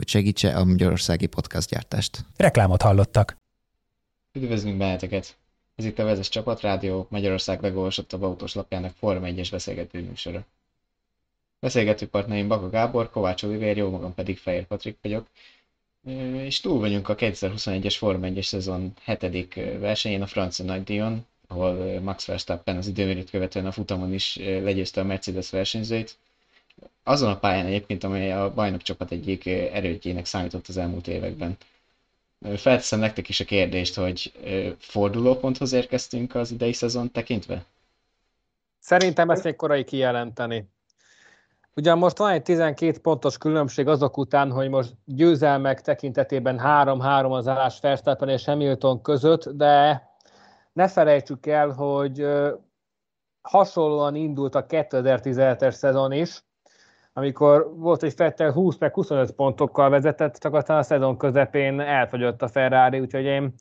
hogy segítse a magyarországi gyártást. Reklámot hallottak. Üdvözlünk benneteket! Ez itt a Vezes Csapatrádió, Magyarország legolvasottabb autós lapjának Forma 1-es beszélgető műsora. Beszélgető partnereim Baka Gábor, Kovács Olivér, jó magam pedig Fehér Patrik vagyok, és túl vagyunk a 2021-es Forma 1-es szezon hetedik versenyén, a francia nagydíjon, ahol Max Verstappen az időmérőt követően a futamon is legyőzte a Mercedes versenyzőit. Azon a pályán egyébként, amely a bajnok csapat egyik erődjének számított az elmúlt években. Felteszem nektek is a kérdést, hogy fordulóponthoz érkeztünk az idei szezon tekintve? Szerintem ezt még korai kijelenteni. Ugyan most van egy 12 pontos különbség azok után, hogy most győzelmek tekintetében 3-3 az állás Verstappen és Hamilton között, de ne felejtsük el, hogy hasonlóan indult a 2017-es szezon is, amikor volt, hogy Fettel 20 meg 25 pontokkal vezetett, csak aztán a szezon közepén elfogyott a Ferrari, úgyhogy én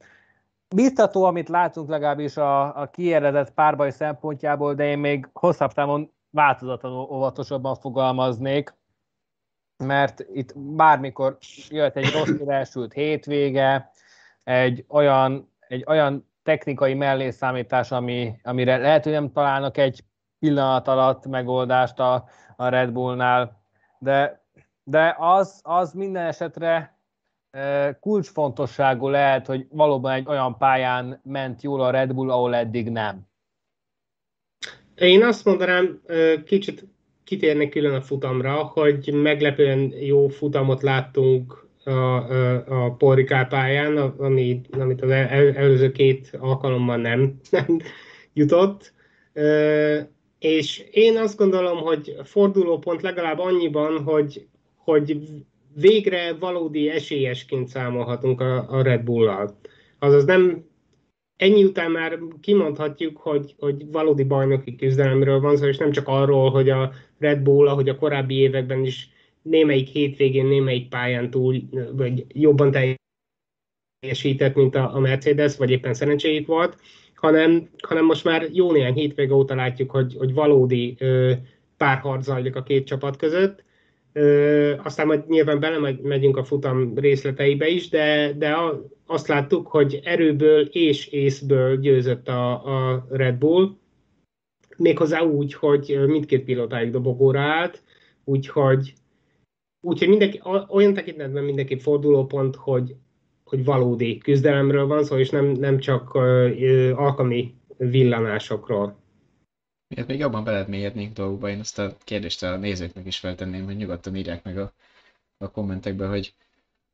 biztató, amit látunk legalábbis a, a kiéredett párbaj szempontjából, de én még hosszabb távon változatlanul óvatosabban fogalmaznék, mert itt bármikor jött egy rossz elsült hétvége, egy olyan, egy olyan technikai mellészámítás, ami, amire lehet, hogy nem találnak egy pillanat alatt megoldást a, a Red Bullnál, de, de az, az minden esetre kulcsfontosságú lehet, hogy valóban egy olyan pályán ment jól a Red Bull, ahol eddig nem. Én azt mondanám, kicsit kitérnek külön a futamra, hogy meglepően jó futamot láttunk a, a, a Porrikál pályán, ami, amit az el, előző két alkalommal nem, nem jutott. És én azt gondolom, hogy fordulópont legalább annyiban, hogy, hogy végre valódi esélyesként számolhatunk a, a Red Bull-al. Azaz nem ennyi után már kimondhatjuk, hogy, hogy valódi bajnoki küzdelemről van szó, és nem csak arról, hogy a Red Bull, ahogy a korábbi években is némelyik hétvégén, némelyik pályán túl, vagy jobban teljesített, mint a, a Mercedes, vagy éppen szerencséjük volt, hanem, hanem most már jó néhány hétvége óta látjuk, hogy, hogy valódi ö, párharc zajlik a két csapat között. Ö, aztán majd nyilván belemegyünk a futam részleteibe is, de, de azt láttuk, hogy erőből és észből győzött a, a Red Bull, méghozzá úgy, hogy mindkét pilótáig dobogóra állt, úgyhogy, úgyhogy mindenki, olyan tekintetben mindenki fordulópont, hogy hogy valódi küzdelemről van szó, és nem, nem csak alkalmi villanásokról. Miért még jobban beledmélyednénk dolgokba, én azt a kérdést a nézőknek is feltenném, hogy nyugodtan írják meg a, a kommentekbe, hogy,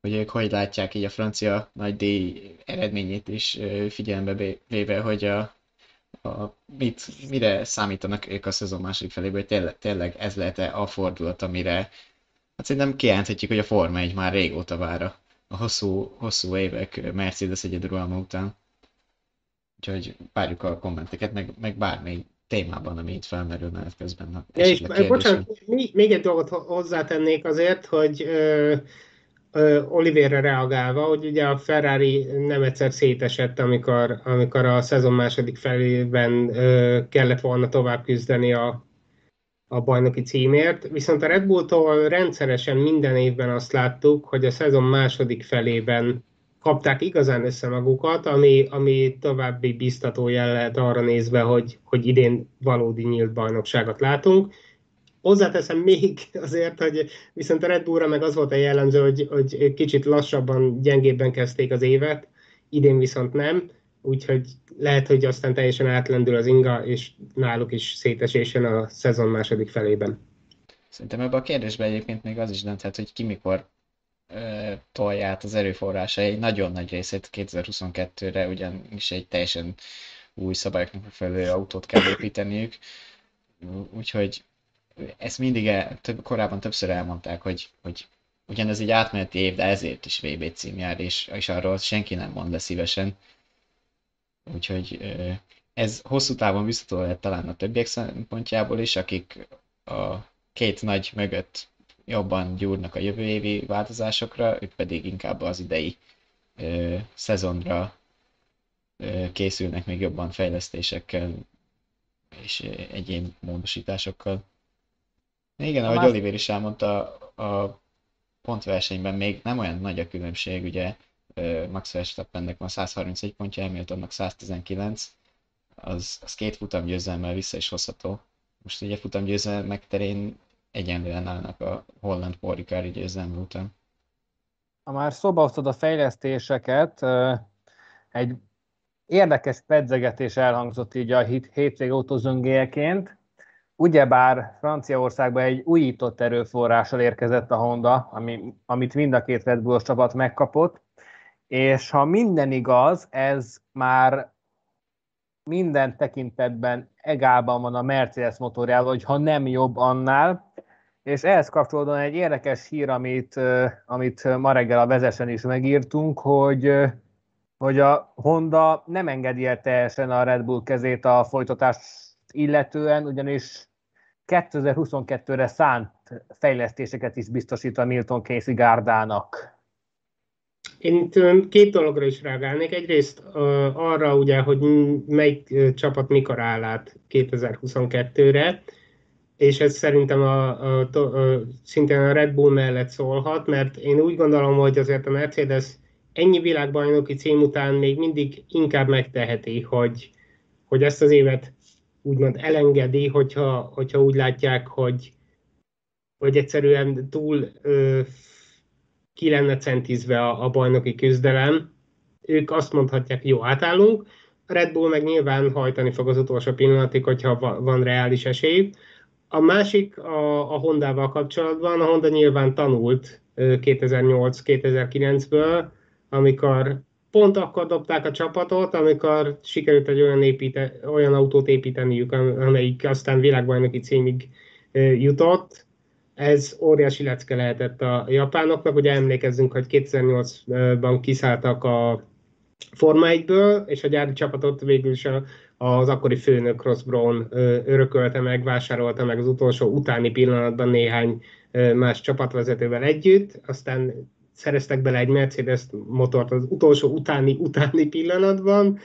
hogy ők hogy látják így a francia nagy díj eredményét is figyelembe véve, hogy a, a, mit, mire számítanak ők a szezon második felében, hogy tényleg, tényleg ez lehet-e a fordulat, amire hát szerintem kijelenthetjük, hogy a Forma egy már régóta vár a hosszú, hosszú évek Mercedes egyeduralma után. Úgyhogy várjuk a kommenteket, meg, meg bármely témában, ami itt felmerül menet közben. Ja, és bocsánat, még egy dolgot hozzátennék azért, hogy ö, ö, Oliverre reagálva, hogy ugye a Ferrari nem egyszer szétesett, amikor, amikor a szezon második felében ö, kellett volna tovább küzdeni a, a bajnoki címért, viszont a Red Bulltól rendszeresen minden évben azt láttuk, hogy a szezon második felében kapták igazán össze magukat, ami, ami további biztató jel lehet arra nézve, hogy, hogy idén valódi nyílt bajnokságot látunk. Hozzáteszem még azért, hogy viszont a Red Bullra meg az volt a jellemző, hogy, hogy kicsit lassabban, gyengébben kezdték az évet, idén viszont nem úgyhogy lehet, hogy aztán teljesen átlendül az inga, és náluk is szétesésen a szezon második felében. Szerintem ebben a kérdésben egyébként még az is dönthet, hogy ki mikor ö, tolja át az erőforrása egy nagyon nagy részét 2022-re, ugyanis egy teljesen új szabályoknak megfelelő autót kell építeniük. Úgyhogy ezt mindig több, korábban többször elmondták, hogy, hogy ugyanez egy átmeneti év, de ezért is VB cím jár, és, és arról senki nem mond le szívesen. Úgyhogy ez hosszú távon biztató lehet talán a többiek szempontjából is, akik a két nagy mögött jobban gyúrnak a jövő évi változásokra, ők pedig inkább az idei ö, szezonra ö, készülnek még jobban fejlesztésekkel és egyéb módosításokkal. Igen, ahogy. Oliver is elmondta, a pontversenyben még nem olyan nagy a különbség, ugye Max Verstappennek van 131 pontja, Hamiltonnak 119, az, az két futam győzelemmel vissza is hozható. Most ugye futam győzelmek terén egyenlően állnak a holland Porikári győzelme után. Ha már szóba hoztad a fejlesztéseket, egy érdekes pedzegetés elhangzott így a hétvég autózöngéjeként. Ugyebár Franciaországban egy újított erőforrással érkezett a Honda, ami, amit mind a két Red Bullos csapat megkapott, és ha minden igaz, ez már minden tekintetben egálban van a Mercedes motorjával, hogy ha nem jobb annál, és ehhez kapcsolódóan egy érdekes hír, amit, amit ma reggel a vezesen is megírtunk, hogy, hogy a Honda nem engedi el teljesen a Red Bull kezét a folytatást illetően, ugyanis 2022-re szánt fejlesztéseket is biztosít a Milton Casey gárdának. Én két dologra is reagálnék. Egyrészt arra ugye, hogy melyik csapat mikor áll át 2022-re, és ez szerintem a, a, a, szintén a Red Bull mellett szólhat, mert én úgy gondolom, hogy azért a Mercedes ennyi világbajnoki cím után még mindig inkább megteheti, hogy, hogy ezt az évet úgymond elengedi, hogyha, hogyha úgy látják, hogy, hogy egyszerűen túl ö, ki lenne centízve a, a bajnoki küzdelem. Ők azt mondhatják, jó, átállunk, Red Bull meg nyilván hajtani fog az utolsó pillanatig, hogyha van reális esély. A másik a, a Hondával kapcsolatban, a Honda nyilván tanult 2008-2009-ből, amikor pont akkor dobták a csapatot, amikor sikerült egy olyan, építe, olyan autót építeniük, amelyik aztán világbajnoki címig jutott. Ez óriási lecke lehetett a japánoknak. Ugye emlékezzünk, hogy 2008-ban kiszálltak a Forma 1-ből, és a gyári csapatot végül is az akkori főnök Ross Brown örökölte meg, vásárolta meg az utolsó utáni pillanatban néhány más csapatvezetővel együtt, aztán szereztek bele egy Mercedes motort az utolsó utáni utáni pillanatban,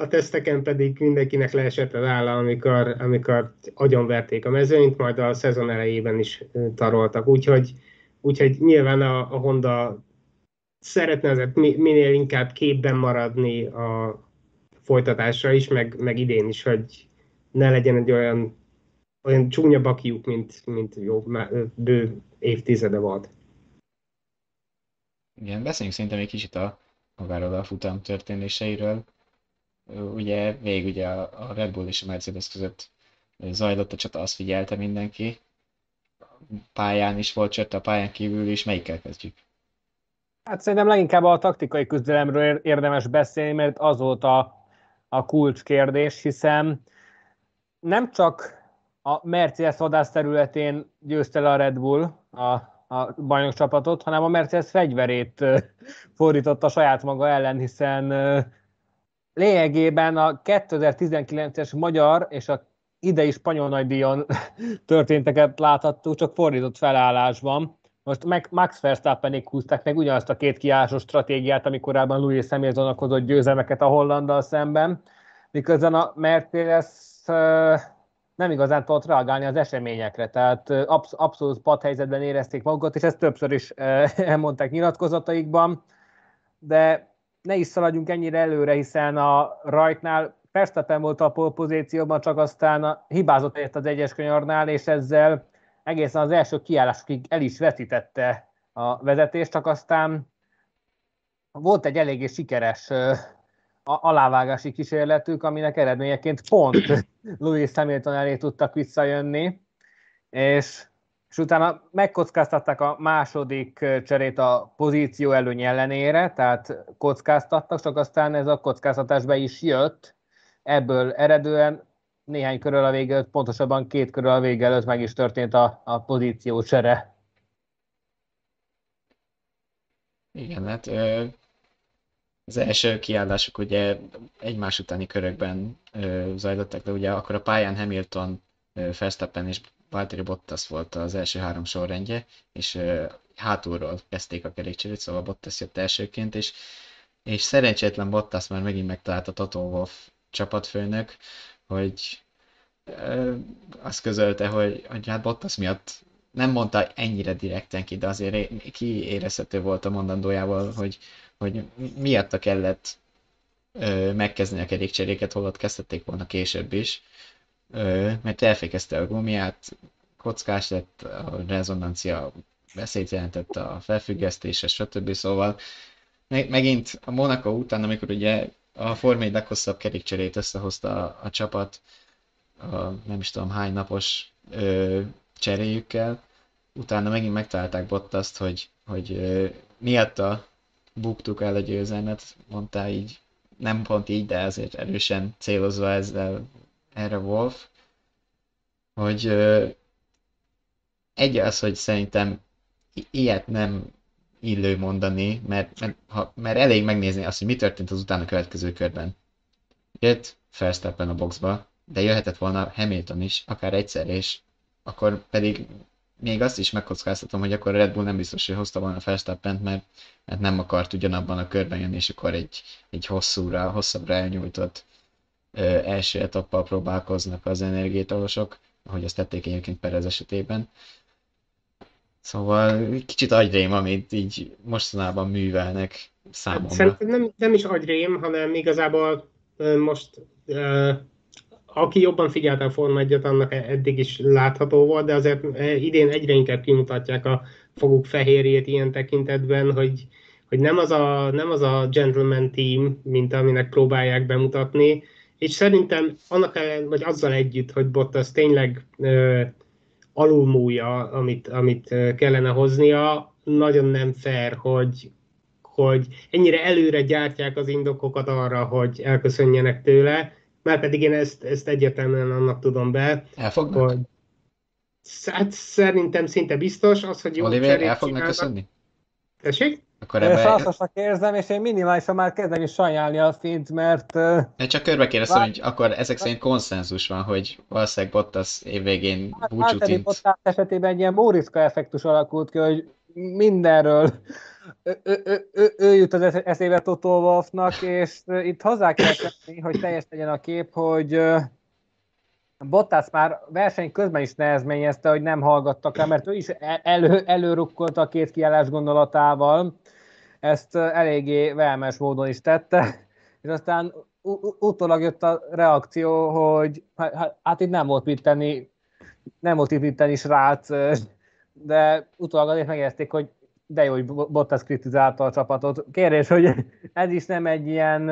a teszteken pedig mindenkinek leesett az álla, amikor, amikor agyonverték a mezőnyt, majd a szezon elejében is taroltak. Úgyhogy, úgyhogy nyilván a, a Honda szeretne azért minél inkább képben maradni a folytatásra is, meg, meg idén is, hogy ne legyen egy olyan, olyan csúnya bakiuk, mint, mint jó, bő évtizede volt. Igen, beszéljünk szerintem egy kicsit a magáról a futam történéseiről. Ugye végig ugye a Red Bull és a Mercedes között zajlott a csata, azt figyelte mindenki. Pályán is volt csata, a pályán kívül is. Melyikkel kezdjük? Hát szerintem leginkább a taktikai küzdelemről érdemes beszélni, mert az volt a, a kulcskérdés, hiszen nem csak a Mercedes vadász területén győzte le a Red Bull a a bajnok csapatot, hanem a Mercedes fegyverét fordította saját maga ellen, hiszen lényegében a 2019-es magyar és a idei spanyol nagydíjon történteket láthattuk, csak fordított felállásban. Most Max Verstappenék húzták meg ugyanazt a két kiásos stratégiát, ami korábban Louis Hamiltonnak hozott győzelmeket a Hollanddal szemben, miközben a Mercedes nem igazán tudott reagálni az eseményekre, tehát absz- abszolút padhelyzetben érezték magukat, és ezt többször is elmondták nyilatkozataikban, de ne is szaladjunk ennyire előre, hiszen a rajtnál Verstappen volt a pozícióban, csak aztán hibázott egyet az egyes kanyarnál, és ezzel egészen az első kiállásokig el is veszítette a vezetést, csak aztán volt egy eléggé sikeres alávágási kísérletük, aminek eredményeként pont Louis Hamilton elé tudtak visszajönni, és, és utána megkockáztatták a második cserét a pozíció előny ellenére, tehát kockáztattak, csak aztán ez a kockáztatás be is jött, ebből eredően néhány körül a vége előtt, pontosabban két körül a vége előtt meg is történt a, a pozíció csere. Igen, hát ö, az első kiállások ugye egymás utáni körökben ö, zajlottak le, ugye akkor a pályán Hamilton, ö, Verstappen és Valtteri Bottas volt az első három sorrendje, és hátulról kezdték a kerékcserét, szóval Bottas jött elsőként, és, és szerencsétlen Bottas már megint megtalálta Toto Wolff csapatfőnök, hogy ö, azt közölte, hogy, hogy hát Bottas miatt nem mondta ennyire direkten ki, de azért kiérezhető volt a mondandójával, hogy, hogy miatta kellett ö, megkezdeni a kerékcseréket, holott kezdhették volna később is, mert elfékezte a gumiát, kockás lett, a rezonancia veszélyt jelentett a felfüggesztése, stb. Szóval meg, megint a Monaco után, amikor ugye a Forma 1 leghosszabb kerékcserét összehozta a, a csapat, a, nem is tudom hány napos ö, cseréjükkel, utána megint megtalálták Bottaszt, hogy, hogy ö, miatta buktuk el a győzelmet, mondta így, nem pont így, de azért erősen célozva ezzel erre Wolf, hogy egy az, hogy szerintem ilyet nem illő mondani, mert, mert, ha, mert elég megnézni azt, hogy mi történt az utána következő körben. Jött Verstappen a boxba, de jöhetett volna Hamilton is, akár egyszer, és akkor pedig még azt is megkockáztatom, hogy akkor a Red Bull nem biztos, hogy hozta volna verstappen mert, mert nem akart ugyanabban a körben jönni, és akkor egy, egy hosszúra, hosszabbra elnyújtott első etappal próbálkoznak az energiétalosok, ahogy azt tették egyébként Perez esetében. Szóval kicsit agyrém, amit így mostanában művelnek számomra. Szerintem nem, nem is agyrém, hanem igazából most aki jobban figyelte a Forma 1 annak eddig is látható volt, de azért idén egyre inkább kimutatják a foguk fehérjét ilyen tekintetben, hogy, hogy nem, az a, nem az a gentleman team, mint aminek próbálják bemutatni, és szerintem annak ellen, vagy azzal együtt, hogy Bottas tényleg ö, alulmúlja, amit, amit kellene hoznia, nagyon nem fair, hogy, hogy ennyire előre gyártják az indokokat arra, hogy elköszönjenek tőle, már pedig én ezt, ezt egyértelműen annak tudom be. Elfognak? Hogy, hát szerintem szinte biztos az, hogy jó Oliver, el fognak köszönni? Tessék? Akkor ebbe... Szarszosnak érzem, és én minimálisan már kezdem is sajnálni a fint, mert... De csak körbe kérdeztem, Vár... hogy akkor ezek szerint konszenzus van, hogy valószínűleg Bottas évvégén búcsút int. Bottas esetében egy ilyen Móriczka effektus alakult ki, hogy mindenről ő, ő, ő, ő, ő jut az eszébe Toto Wolfnak, és itt hozzá kell tenni, hogy teljes legyen a kép, hogy Bottas már verseny közben is nehezményezte, hogy nem hallgattak rá, mert ő is elő, előrukkolta a két kiállás gondolatával, ezt eléggé velmes módon is tette, és aztán utólag jött a reakció, hogy hát, itt nem volt mit tenni, nem volt itt mit tenni srác, de utólag azért megérezték, hogy de jó, hogy Bottas kritizálta a csapatot. Kérdés, hogy ez is nem egy ilyen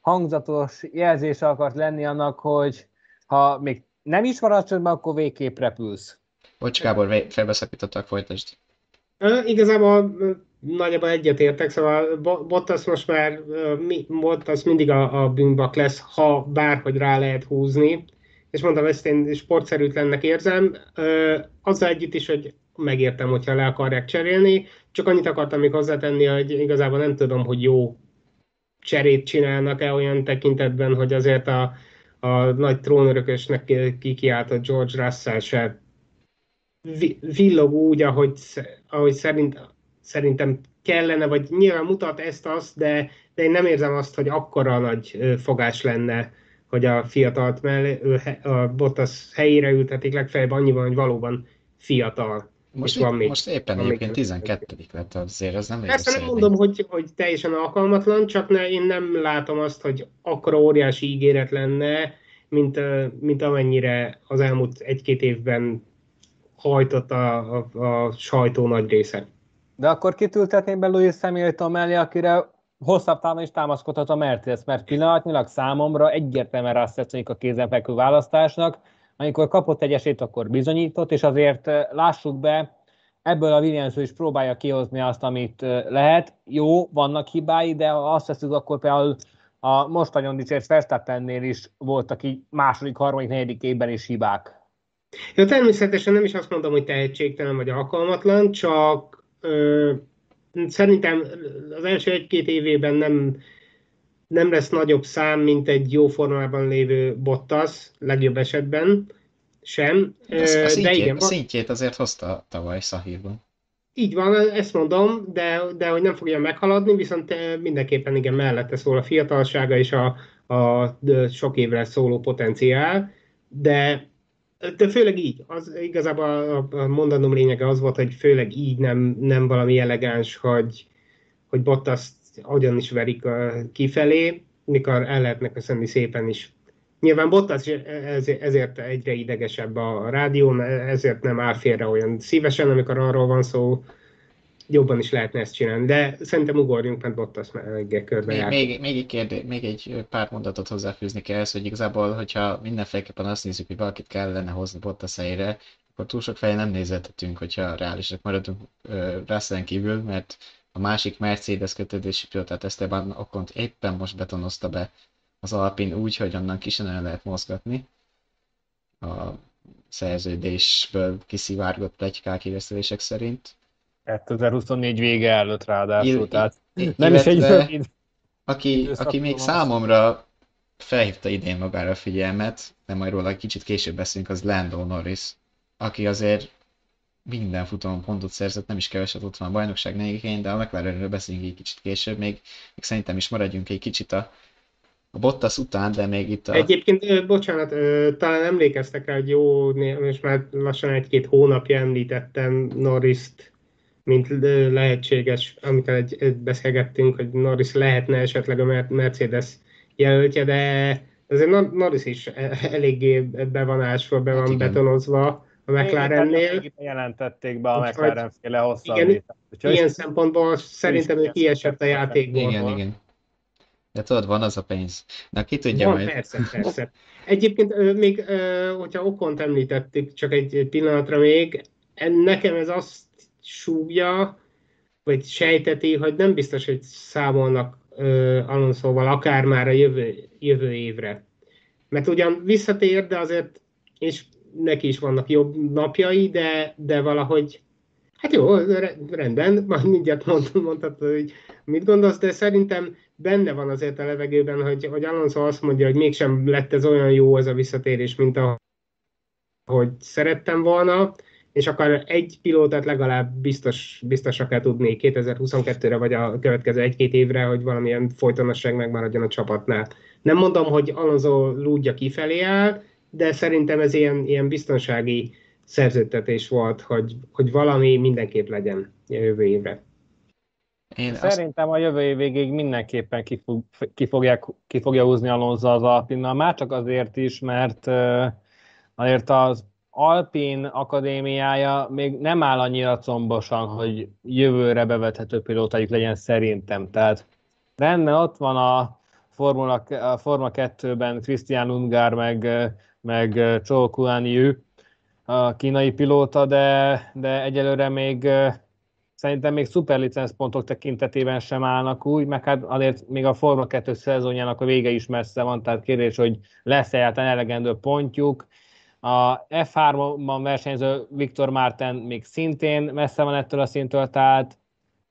hangzatos jelzés akart lenni annak, hogy ha még nem is maradsz csöndben, akkor végképp repülsz. Bocs, Gábor, felbeszakítottak, folytasd. Igazából nagyjából egyetértek, szóval Bottas most már Bottas mindig a, a bűnbak lesz, ha bárhogy rá lehet húzni, és mondtam, ezt én sportszerűtlennek érzem, azzal együtt is, hogy megértem, hogyha le akarják cserélni, csak annyit akartam még hozzátenni, hogy igazából nem tudom, hogy jó cserét csinálnak-e olyan tekintetben, hogy azért a, a nagy trónörökösnek kikiáltott George Russell se villog úgy, ahogy, ahogy szerint, szerintem kellene, vagy nyilván mutat ezt-azt, de, de én nem érzem azt, hogy akkora nagy fogás lenne, hogy a fiatalt mellé, a Bottas helyére ültetik legfeljebb annyiban, hogy valóban fiatal. Most, van még, most éppen van egyébként 12 lett azért, ez nem Persze nem mondom, hogy, hogy teljesen alkalmatlan, csak ne, én nem látom azt, hogy akkora óriási ígéret lenne, mint, mint amennyire az elmúlt egy-két évben hajtott a, a, a sajtó nagy része. De akkor kitültetném be Louis Hamilton mellé, akire hosszabb távon is támaszkodhat a Mercedes, mert pillanatnyilag számomra egyértelműen rásztetsződik a kézenfekvő választásnak, amikor kapott egy esélyt, akkor bizonyított, és azért lássuk be, ebből a Williams is próbálja kihozni azt, amit lehet. Jó, vannak hibái, de ha azt veszük, akkor például a most nagyon dicsért Verstappennél is voltak így második, harmadik, negyedik évben is hibák. Jó, természetesen nem is azt mondom, hogy tehetségtelen vagy alkalmatlan, csak ö, szerintem az első egy-két évében nem, nem lesz nagyobb szám, mint egy jó formában lévő Bottas, legjobb esetben sem. De, a, szintjét, de igen, a szintjét azért hozta tavaly Szahírban. Így van, ezt mondom, de, de hogy nem fogja meghaladni, viszont mindenképpen igen, mellette szól a fiatalsága és a, a sok évre szóló potenciál, de, de főleg így. Az, igazából a, a mondanom lényege az volt, hogy főleg így nem, nem valami elegáns, hogy, hogy Bottas hogyan is verik kifelé, mikor el lehetne köszönni szépen is. Nyilván Bottas ezért egyre idegesebb a rádión, ezért nem áll félre olyan szívesen, amikor arról van szó, jobban is lehetne ezt csinálni, de szerintem ugorjunk, mert Bottas meg körbe még, még, még, egy kérdé, még egy pár mondatot hozzáfűzni kell, hogy igazából, hogyha mindenféleképpen azt nézzük, hogy valakit kellene hozni Bottas helyére, akkor túl sok fején nem nézhetünk, hogyha reálisak maradunk Russell kívül, mert a másik Mercedes kötődési pilotát Esteban Okont éppen most betonozta be az Alpin úgy, hogy onnan ki sem lehet mozgatni. A szerződésből kiszivárgott plegykák híresztelések szerint. 2024 vége előtt ráadásul, tehát nem is egy rövid aki, aki még számomra felhívta idén magára a figyelmet, de majd róla kicsit később beszélünk, az Lando Norris, aki azért minden futamon pontot szerzett, nem is keveset ott van a bajnokság negyedikén, de a McLarenről beszélünk egy kicsit később, még, még szerintem is maradjunk egy kicsit a, a Bottas után, de még itt a... Egyébként, bocsánat, talán emlékeztek rá, hogy jó, most már lassan egy-két hónapja említettem Norris-t mint lehetséges, amit egy, beszélgettünk, hogy Norris lehetne esetleg a Mercedes jelöltje, de azért Norris is e, eléggé be van ásva, be van hát betonozva a McLarennél. Jelentették be a McLaren féle hosszabbítását. Igen, ilyen szempontból szerintem ő kiesett a játékból. Igen, igen. De tudod, van az a pénz. Na, ki tudja van, majd. Persze, persze. Egyébként még, hogyha Okont említettük, csak egy pillanatra még, nekem ez azt súgja, vagy sejteti, hogy nem biztos, hogy számolnak Alonsoval akár már a jövő, jövő évre. Mert ugyan visszatér, de azért, és neki is vannak jobb napjai, de, de valahogy, hát jó, rendben, majd mindjárt mond, mondhatod, hogy mit gondolsz, de szerintem benne van azért a levegőben, hogy, hogy Alonso azt mondja, hogy mégsem lett ez olyan jó ez a visszatérés, mint ahogy szerettem volna, és akkor egy pilótát legalább biztos, biztosra kell tudni 2022-re, vagy a következő egy-két évre, hogy valamilyen folytonosság megmaradjon a csapatnál. Nem mondom, hogy Alonso lúdja kifelé áll, de szerintem ez ilyen, ilyen biztonsági szerződtetés volt, hogy, hogy valami mindenképp legyen a jövő évre. Én Szerintem a jövő év végéig mindenképpen ki, fog, ki, fogják, ki fogja húzni Alonso az Alpinnal, már csak azért is, mert azért az Alpin akadémiája még nem áll annyira combosan, hogy jövőre bevethető pilótájuk legyen szerintem. Tehát rendben ott van a Formula, a Forma 2-ben Christian Ungár meg, meg Chou Kuan a kínai pilóta, de, de egyelőre még szerintem még szuperlicenszpontok tekintetében sem állnak úgy, meg hát azért még a Forma 2 szezonjának a vége is messze van, tehát kérdés, hogy lesz egyáltalán elegendő pontjuk, a F3-ban versenyző Viktor Márten még szintén messze van ettől a szintől, tehát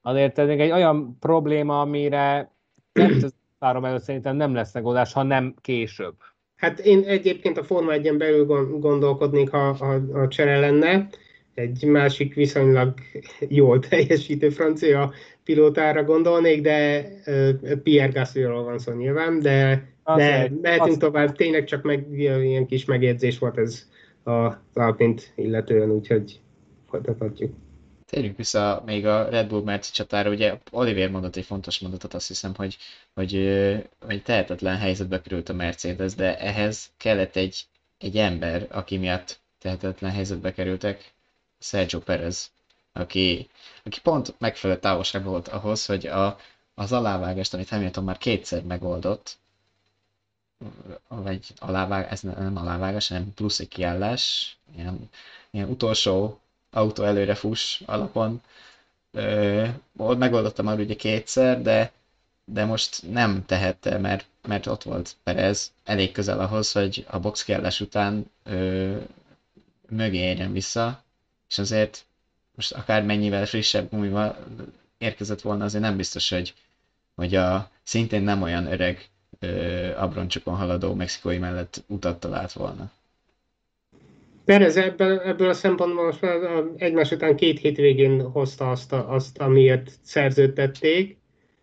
azért ez még egy olyan probléma, amire 2003 előtt szerintem nem lesz megoldás, ha nem később. Hát én egyébként a Forma 1 belül gondolkodnék, ha, ha, ha csere lenne. Egy másik viszonylag jól teljesítő francia pilótára gondolnék, de Pierre Gaslyról van szó nyilván, de de mehetünk tovább, tényleg csak meg, ilyen kis megjegyzés volt ez az Alpint illetően, úgyhogy folytathatjuk. Térjünk vissza még a Red Bull Merci csatára, ugye Oliver mondott egy fontos mondatot, azt hiszem, hogy, hogy, hogy tehetetlen helyzetbe került a Mercedes, de ehhez kellett egy, egy ember, aki miatt tehetetlen helyzetbe kerültek, Sergio Perez, aki, aki pont megfelelő távolság volt ahhoz, hogy a, az alávágást, amit Hamilton már kétszer megoldott, vagy alávág, ez nem alávágás, hanem plusz egy kiállás, ilyen, ilyen utolsó autó előre fuss alapon. Ö, megoldottam már ugye kétszer, de, de most nem tehette, mert, mert ott volt Perez elég közel ahhoz, hogy a box kiállás után ö, mögé érjen vissza, és azért most akár mennyivel frissebb gumival érkezett volna, azért nem biztos, hogy, hogy a szintén nem olyan öreg abroncsokon haladó mexikói mellett utat talált volna. Perez ebből, ebből a szempontból most már egymás után két hétvégén hozta azt, a, azt amiért szerződtették,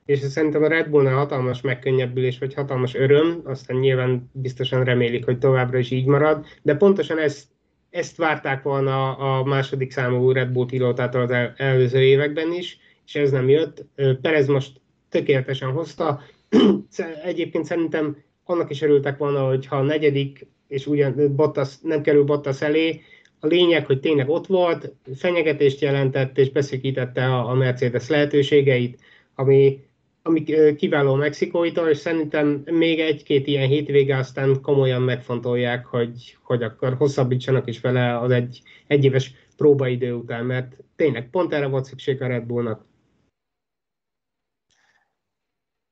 és szerintem a Red Bullnál hatalmas megkönnyebbülés, vagy hatalmas öröm, aztán nyilván biztosan remélik, hogy továbbra is így marad, de pontosan ezt, ezt várták volna a második számú Red Bull pilótától az el, előző években is, és ez nem jött. Perez most tökéletesen hozta. Egyébként szerintem annak is örültek volna, hogy ha a negyedik, és ugyan Bottas, nem kerül Bottas elé, a lényeg, hogy tényleg ott volt, fenyegetést jelentett, és beszékítette a, a Mercedes lehetőségeit, ami ami kiváló Mexikóitól, és szerintem még egy-két ilyen hétvége aztán komolyan megfontolják, hogy, hogy akkor hosszabbítsanak is vele az egy, egy éves próbaidő után, mert tényleg pont erre volt szükség a Red Bullnak.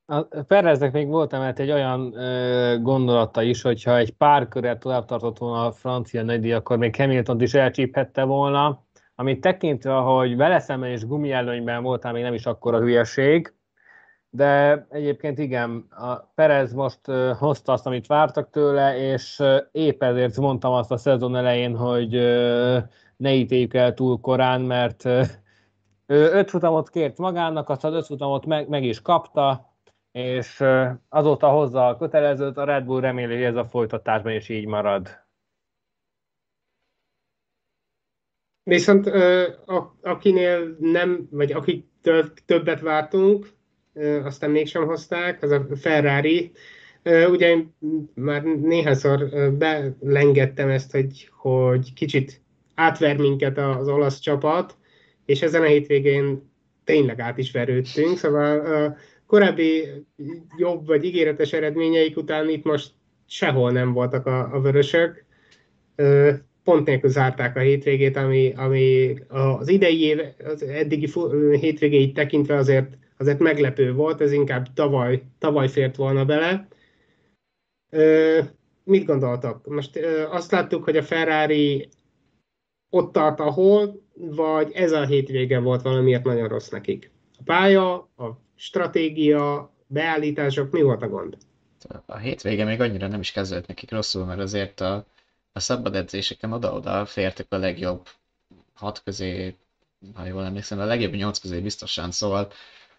A Pereznek még volt emelt egy olyan ö, gondolata is, hogyha egy pár körre tovább tartott volna a francia nagydíj, akkor még Hamilton is elcsíphette volna, amit tekintve, hogy vele szemben és gumielőnyben voltál, még nem is akkora hülyeség, de egyébként igen, a Perez most hozta azt, amit vártak tőle, és épp ezért mondtam azt a szezon elején, hogy ne ítéljük el túl korán, mert ő öt futamot kért magának, azt az öt futamot meg, meg is kapta, és azóta hozza a kötelezőt, a Red Bull reméli, hogy ez a folytatásban is így marad. Viszont akinél nem, vagy akitől többet vártunk, aztán mégsem hozták, az a Ferrari. Ugye én már néhányszor belengettem ezt, hogy, hogy kicsit átver minket az olasz csapat, és ezen a hétvégén tényleg át is verődtünk, szóval korábbi jobb vagy ígéretes eredményeik után itt most sehol nem voltak a, a vörösök. Pont nélkül zárták a hétvégét, ami, ami az idei év, az eddigi hétvégéit tekintve azért azért meglepő volt, ez inkább tavaly, tavaly fért volna bele. Mit gondoltak? Most azt láttuk, hogy a Ferrari ott tart, ahol, vagy ez a hétvége volt valamiért nagyon rossz nekik? A pálya, a stratégia, beállítások, mi volt a gond? A hétvége még annyira nem is kezdődött nekik rosszul, mert azért a, a szabad edzéseken oda-oda fértek a legjobb hat közé, ha jól emlékszem, a legjobb nyolc közé biztosan, szóval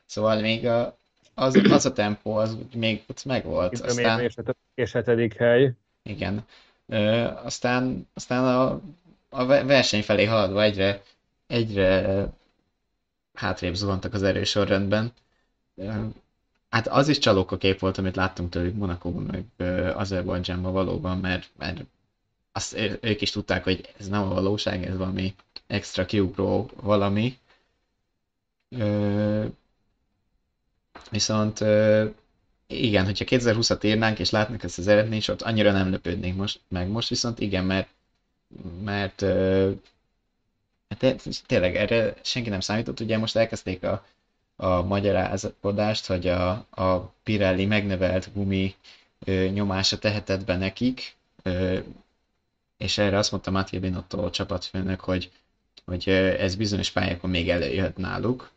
Szóval még a, az, az a tempó, az még ott megvolt. Aztán, és hetedik hely. Igen. Ö, aztán, aztán a, a verseny felé haladva egyre, egyre hátrébb zuhantak az erősorrendben. Hát az is csalóka kép volt, amit láttunk tőlük Monakóban, meg Azerbajdzsánban valóban, mert, mert azt ők is tudták, hogy ez nem a valóság, ez valami extra kiugró valami. Viszont igen, hogyha 2020-at írnánk, és látnak ezt az eredményt, ott annyira nem lepődnénk most, meg most viszont igen, mert, mert hát tényleg erre senki nem számított, ugye most elkezdték a, a magyarázakodást, hogy a, a Pirelli megnövelt gumi ö, nyomása tehetett be nekik, ö, és erre azt mondta Mattia Binotto a csapatfőnök, hogy, hogy ez bizonyos pályákon még előjöhet náluk,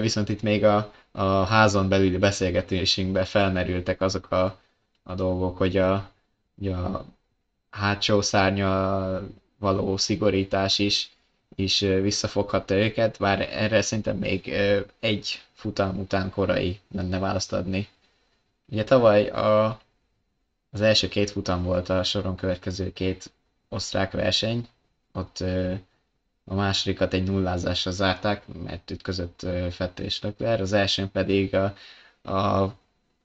Viszont itt még a, a házon belüli beszélgetésünkben felmerültek azok a, a dolgok, hogy a, a hátsó szárnya való szigorítás is, is visszafoghatta őket, bár erre szerintem még egy futam után korai lenne választ adni. Ugye tavaly a, az első két futam volt a soron következő két osztrák verseny, ott a másodikat egy nullázásra zárták, mert ütközött Fettel és Leclerc, az elsőn pedig a, a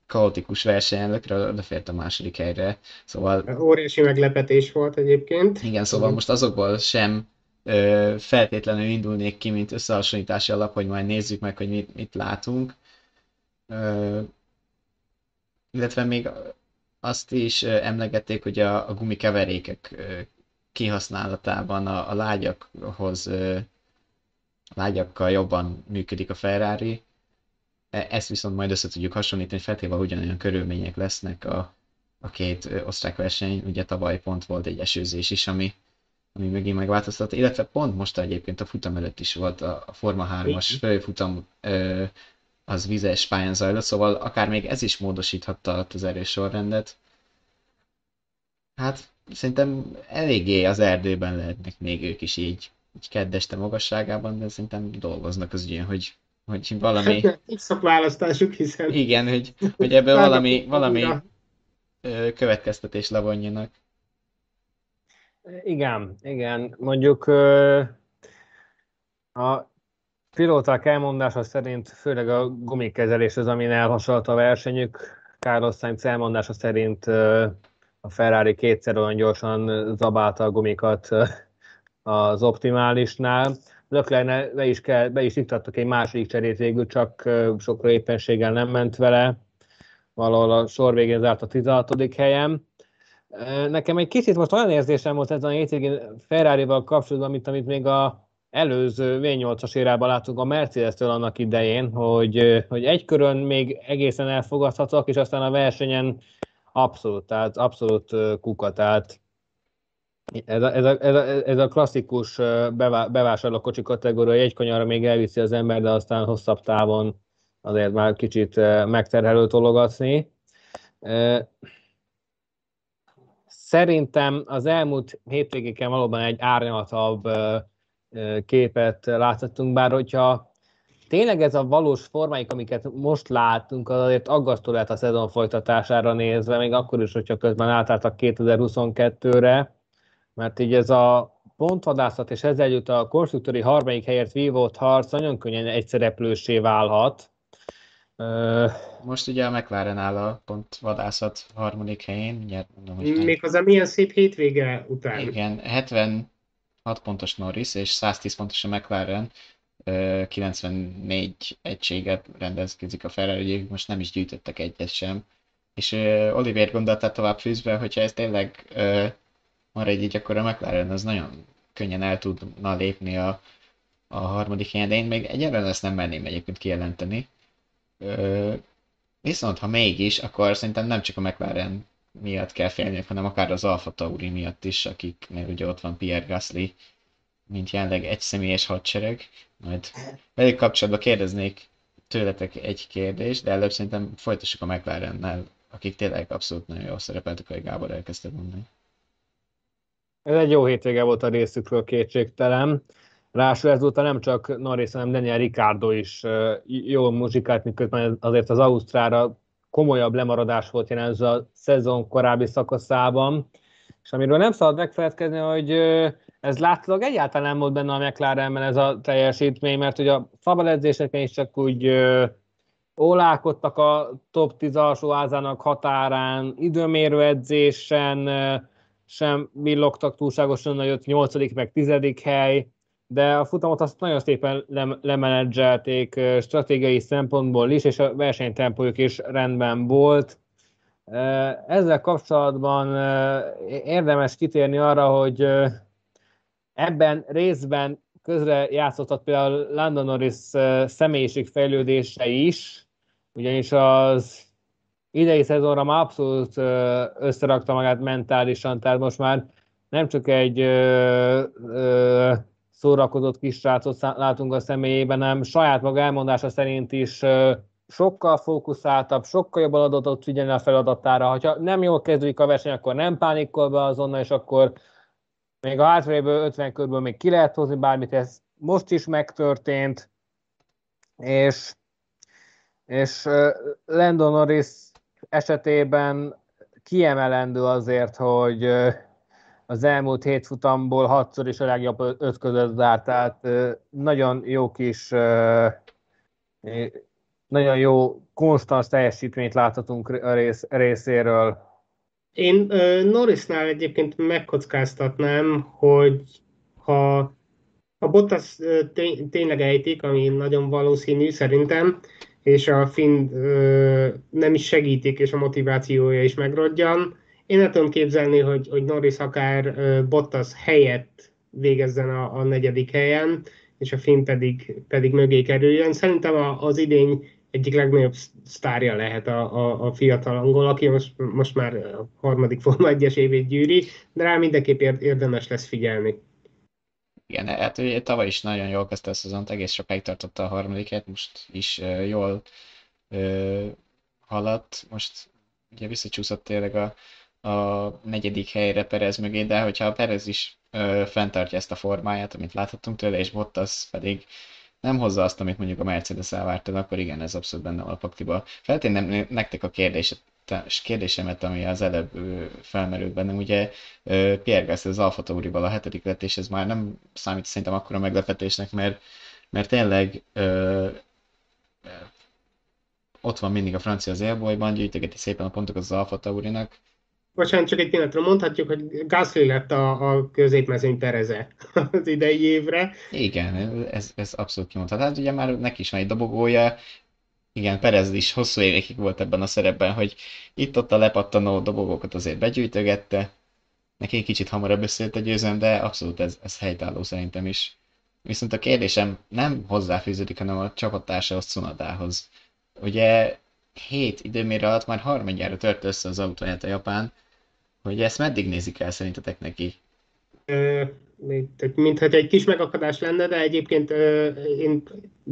kaotikus versenyen odafért a második helyre, szóval... Óriási meglepetés volt egyébként. Igen, szóval most azokból sem feltétlenül indulnék ki, mint összehasonlítási alap, hogy majd nézzük meg, hogy mit, mit látunk. Illetve még azt is emlegették, hogy a, a gumikeverékek kihasználatában a, a lágyakhoz a lágyakkal jobban működik a Ferrari. E, ezt viszont majd össze tudjuk hasonlítani, feltéve ugyanolyan körülmények lesznek a, a két osztrák verseny. Ugye tavaly pont volt egy esőzés is, ami, ami megint megváltoztat, illetve pont most egyébként a futam előtt is volt a, Forma 3-as főfutam, az vizes pályán zajlott, szóval akár még ez is módosíthatta az erős sorrendet. Hát szerintem eléggé az erdőben lehetnek még ők is így, így keddeste magasságában, de szerintem dolgoznak az ügyön, hogy, hogy valami... Hát, a választásuk, hiszen... Igen, hogy, hogy ebből valami, valami következtetés levonjanak. Igen, igen. Mondjuk a pilóták elmondása szerint főleg a gumikezelés az, amin elhasonlott a versenyük. Carlos Sainz elmondása szerint a Ferrari kétszer olyan gyorsan zabálta a gumikat az optimálisnál. Leclerc be is, kell, be is iktattak egy második cserét végül, csak sokra éppenséggel nem ment vele. Valahol a sor végén zárt a 16. helyen. Nekem egy kicsit most olyan érzésem volt ezen a hétvégén Ferrari-val kapcsolatban, mint amit még a előző V8-as érában láttuk a Mercedes-től annak idején, hogy, hogy egy körön még egészen elfogadhatóak, és aztán a versenyen abszolút, tehát abszolút kuka, tehát ez a, ez a, ez a, ez a klasszikus bevásárlókocsi kategória, egy kanyarra még elviszi az ember, de aztán hosszabb távon azért már kicsit megterhelő tologatni. Szerintem az elmúlt hétvégéken valóban egy árnyalatabb képet láthattunk, bár hogyha tényleg ez a valós formáik, amiket most látunk, az azért aggasztó lehet a szezon folytatására nézve, még akkor is, hogyha közben átálltak 2022-re, mert így ez a pontvadászat és ezzel együtt a konstruktori harmadik helyért vívott harc nagyon könnyen egyszereplősé válhat. Most ugye a McLaren áll a pontvadászat harmadik helyén. Mindjárt mondom, hogy Méghozzá milyen szép hétvége után. Igen, 76 pontos Norris és 110 pontos a McLaren. 94 egységet rendezkezik a Ferrari, most nem is gyűjtöttek egyet sem. És Oliver gondolta tovább fűzve, hogyha ez tényleg maradj így, akkor a McLaren az nagyon könnyen el tudna lépni a, a harmadik helyen, de én még egyelőre ezt nem merném egyébként kijelenteni. Viszont ha mégis, akkor szerintem nem csak a McLaren miatt kell félni, hanem akár az Alfa Tauri miatt is, akiknél ugye ott van Pierre Gasly, mint jelenleg egy személyes hadsereg. Majd velük kapcsolatban kérdeznék tőletek egy kérdést, de előbb szerintem folytassuk a McLarennel, akik tényleg abszolút nagyon jól szerepeltek, ahogy Gábor elkezdte mondani. Ez egy jó hétvége volt a részükről kétségtelen. Ráadásul ezúttal nem csak Norris, hanem Daniel Ricardo is jó muzsikát, miközben azért az Ausztrára komolyabb lemaradás volt jelen ez a szezon korábbi szakaszában. És amiről nem szabad megfeledkezni, hogy ez látszólag egyáltalán nem volt benne a McLarenben ez a teljesítmény, mert ugye a szabad edzéseken is csak úgy ólálkodtak a top 10 alsó házának határán, időmérő edzésen, sem villogtak túlságosan nagyot, 8. meg 10. hely, de a futamot azt nagyon szépen lemenedzselték stratégiai szempontból is, és a versenytempójuk is rendben volt. Ezzel kapcsolatban érdemes kitérni arra, hogy ebben részben közre játszottat például Lando Norris személyiségfejlődése is, ugyanis az idei szezonra már abszolút összerakta magát mentálisan, tehát most már nem csak egy ö, ö, szórakozott kis látunk a személyében, hanem saját maga elmondása szerint is sokkal fókuszáltabb, sokkal jobban adatot figyelni a feladatára. Ha nem jól kezdődik a verseny, akkor nem pánikol be azonnal, és akkor még a hátralévő 50 körből még ki lehet hozni bármit, ez most is megtörtént, és, és Lando Norris esetében kiemelendő azért, hogy az elmúlt hét futamból hatszor is a legjobb öt között zárt, tehát nagyon jó kis, nagyon jó konstans teljesítményt láthatunk a rész, részéről. Én Norrisnál egyébként megkockáztatnám, hogy ha a Bottas tényleg ejtik, ami nagyon valószínű szerintem, és a Finn nem is segítik, és a motivációja is megrodjan. Én nem tudom képzelni, hogy, hogy Norris akár Bottas helyett végezzen a, a negyedik helyen, és a Finn pedig, pedig mögé kerüljön. Szerintem a, az idény egyik legnagyobb sztárja lehet a, a, a fiatal angol, aki most, most már a harmadik Forma 1-es évét gyűri, de rá mindenképp érdemes lesz figyelni. Igen, hát ugye tavaly is nagyon jól kezdte a szezont, egész sokáig tartotta a harmadiket, most is jól uh, haladt, most ugye visszacsúszott tényleg a, a negyedik helyre Perez mögé, de hogyha a Perez is uh, fenntartja ezt a formáját, amit láthattunk tőle, és Bottas pedig nem hozza azt, amit mondjuk a Mercedes elvártad, akkor igen, ez abszolút benne van a paktiba. Feltenném nektek a kérdést, kérdésemet, ami az előbb felmerült bennem, ugye Pierre Gasly az Alfa Taurival a hetedik lett, és ez már nem számít szerintem akkora meglepetésnek, mert, mert tényleg ö, ott van mindig a francia az élbolyban, gyűjtögeti szépen a pontokat az Alfa Taurinak. Bocsánat, csak egy pillanatra mondhatjuk, hogy Gasly lett a, a középmezőny Tereze az idei évre. Igen, ez, ez abszolút kimondhat. Hát ugye már neki is van egy dobogója, igen, Perez is hosszú évekig volt ebben a szerepben, hogy itt-ott a lepattanó dobogókat azért begyűjtögette, neki egy kicsit hamarabb beszélt a győzem, de abszolút ez, ez helytálló szerintem is. Viszont a kérdésem nem hozzáfűződik, hanem a csapattársához Cunadához. Ugye hét időmérő alatt már harmadjára tört össze az autóját a Japán, hogy ezt meddig nézik el szerintetek neki? mintha egy kis megakadás lenne, de egyébként én,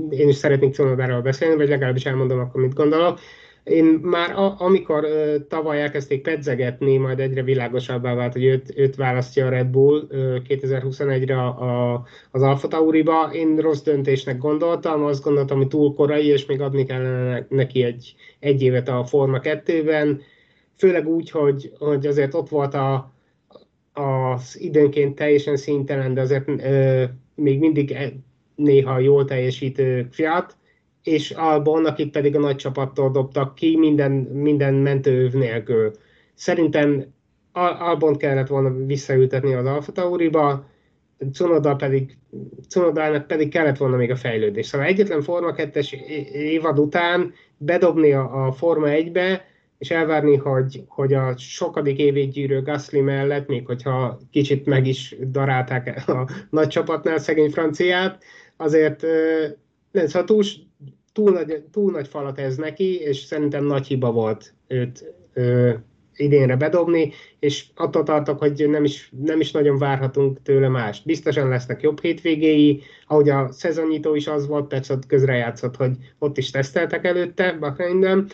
én is szeretnék Cunodáról beszélni, vagy legalábbis elmondom akkor, mit gondolok. Én már a, amikor uh, tavaly elkezdték pedzegetni, majd egyre világosabbá vált, hogy őt, őt választja a Red Bull uh, 2021-re a, az Alfa Tauriba. Én rossz döntésnek gondoltam, azt gondoltam, hogy túl korai, és még adni kellene neki egy, egy évet a Forma 2-ben. Főleg úgy, hogy, hogy azért ott volt a, az időnként teljesen szintelen, de azért ö, még mindig e, néha jól teljesítő Fiat, és Albon, akik pedig a nagy csapattól dobtak ki, minden, minden mentőöv nélkül. Szerintem Albon kellett volna visszaültetni az Alfa Tauriba, Cunoda pedig, Cunodának pedig kellett volna még a fejlődés. Szóval egyetlen Forma 2-es évad után bedobni a, a Forma 1-be, és elvárni, hogy, hogy a sokadik évét gyűrő Gasly mellett, még hogyha kicsit meg is darálták a nagy csapatnál szegény franciát, azért nem, szóval túl, túl, nagy, túl nagy falat ez neki, és szerintem nagy hiba volt őt ö, idénre bedobni, és attól tartok, hogy nem is, nem is nagyon várhatunk tőle mást. Biztosan lesznek jobb hétvégéi, ahogy a szezonnyitó is az volt, persze ott közrejátszott, hogy ott is teszteltek előtte Bahreinben,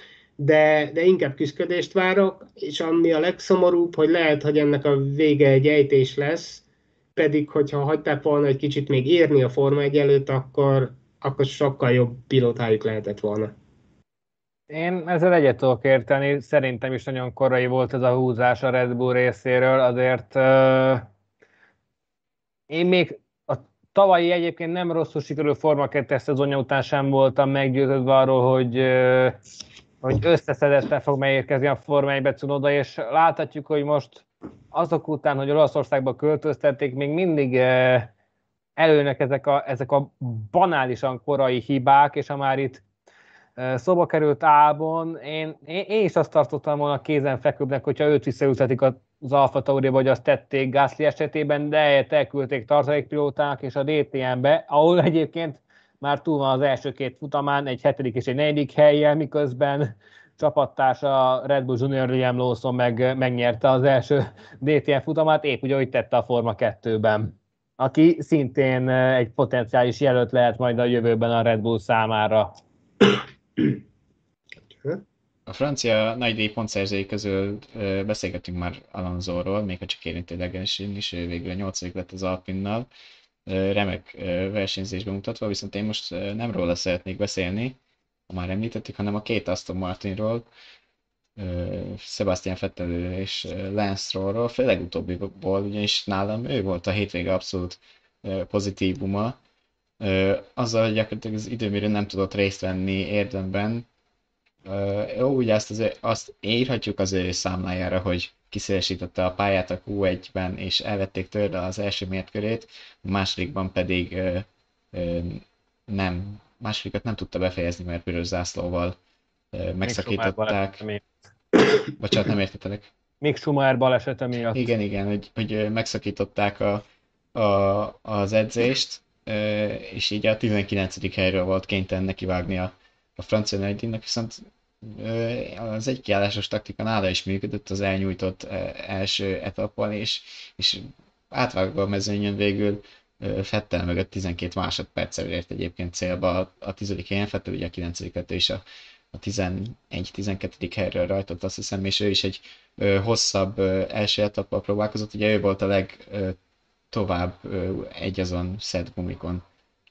de, de inkább küzdködést várok, és ami a legszomorúbb, hogy lehet, hogy ennek a vége egy ejtés lesz, pedig hogyha hagyták volna egy kicsit még érni a Forma 1 előtt, akkor, akkor sokkal jobb pilótájuk lehetett volna. Én ezzel egyet tudok érteni, szerintem is nagyon korai volt ez a húzás a Red Bull részéről, azért uh, én még a tavalyi egyébként nem rosszul sikerül Forma 2 szezonja után sem voltam meggyőződve arról, hogy uh, hogy összeszedettel fog megérkezni a Forma 1 Cunoda, és láthatjuk, hogy most azok után, hogy Olaszországba költöztették, még mindig eh, előnek ezek a, ezek a banálisan korai hibák, és ha már itt eh, szóba került Álbon, én, én, én is azt tartottam volna kézenfekvőbbnek, hogyha őt visszaültetik az Alfa Tauri, vagy azt tették Gasly esetében, de elküldték tartalékpilóták és a DTM-be, ahol egyébként már túl van az első két futamán, egy hetedik és egy negyedik helyen, miközben csapattársa Red Bull Junior Liam Lawson meg, megnyerte az első DTM futamát, épp úgy, ahogy tette a Forma 2-ben aki szintén egy potenciális jelölt lehet majd a jövőben a Red Bull számára. A francia nagydíj pontszerzői közül beszélgetünk már Alonsoról, még ha csak érintőlegesen is, ő végül a nyolcadik lett az Alpinnal remek versenyzésben mutatva, viszont én most nem róla szeretnék beszélni, ha már említettük, hanem a két Aston Martinról, Sebastian Vettel és Lance Strollról, főleg utóbbiból, ugyanis nálam ő volt a hétvége abszolút pozitívuma. Azzal, hogy gyakorlatilag az időmérő nem tudott részt venni érdemben, jó, ugye azt, az, azt írhatjuk az ő számlájára, hogy kiszélesítette a pályát a Q1-ben, és elvették tőle az első mértkörét, a másodikban pedig ö, ö, nem, másodikat nem tudta befejezni, mert piros zászlóval ö, megszakították. Bocsánat, nem értetelek. Még Schumacher balesete miatt. Igen, igen, hogy, hogy megszakították a, a, az edzést, és így a 19. helyről volt kénytelen nekivágni a, a francia nagydíjnak, viszont az egy kiállásos taktika nála is működött az elnyújtott első etapon, és, és átvágva a mezőnyön végül Fettel mögött 12 másodperccel ért egyébként célba a, a tizedik helyen, Fettel ugye a 9. és a, a 11-12. helyről rajtott azt hiszem, és ő is egy ö, hosszabb ö, első etappal próbálkozott, ugye ő volt a leg ö, tovább ö, egy azon szed gumikon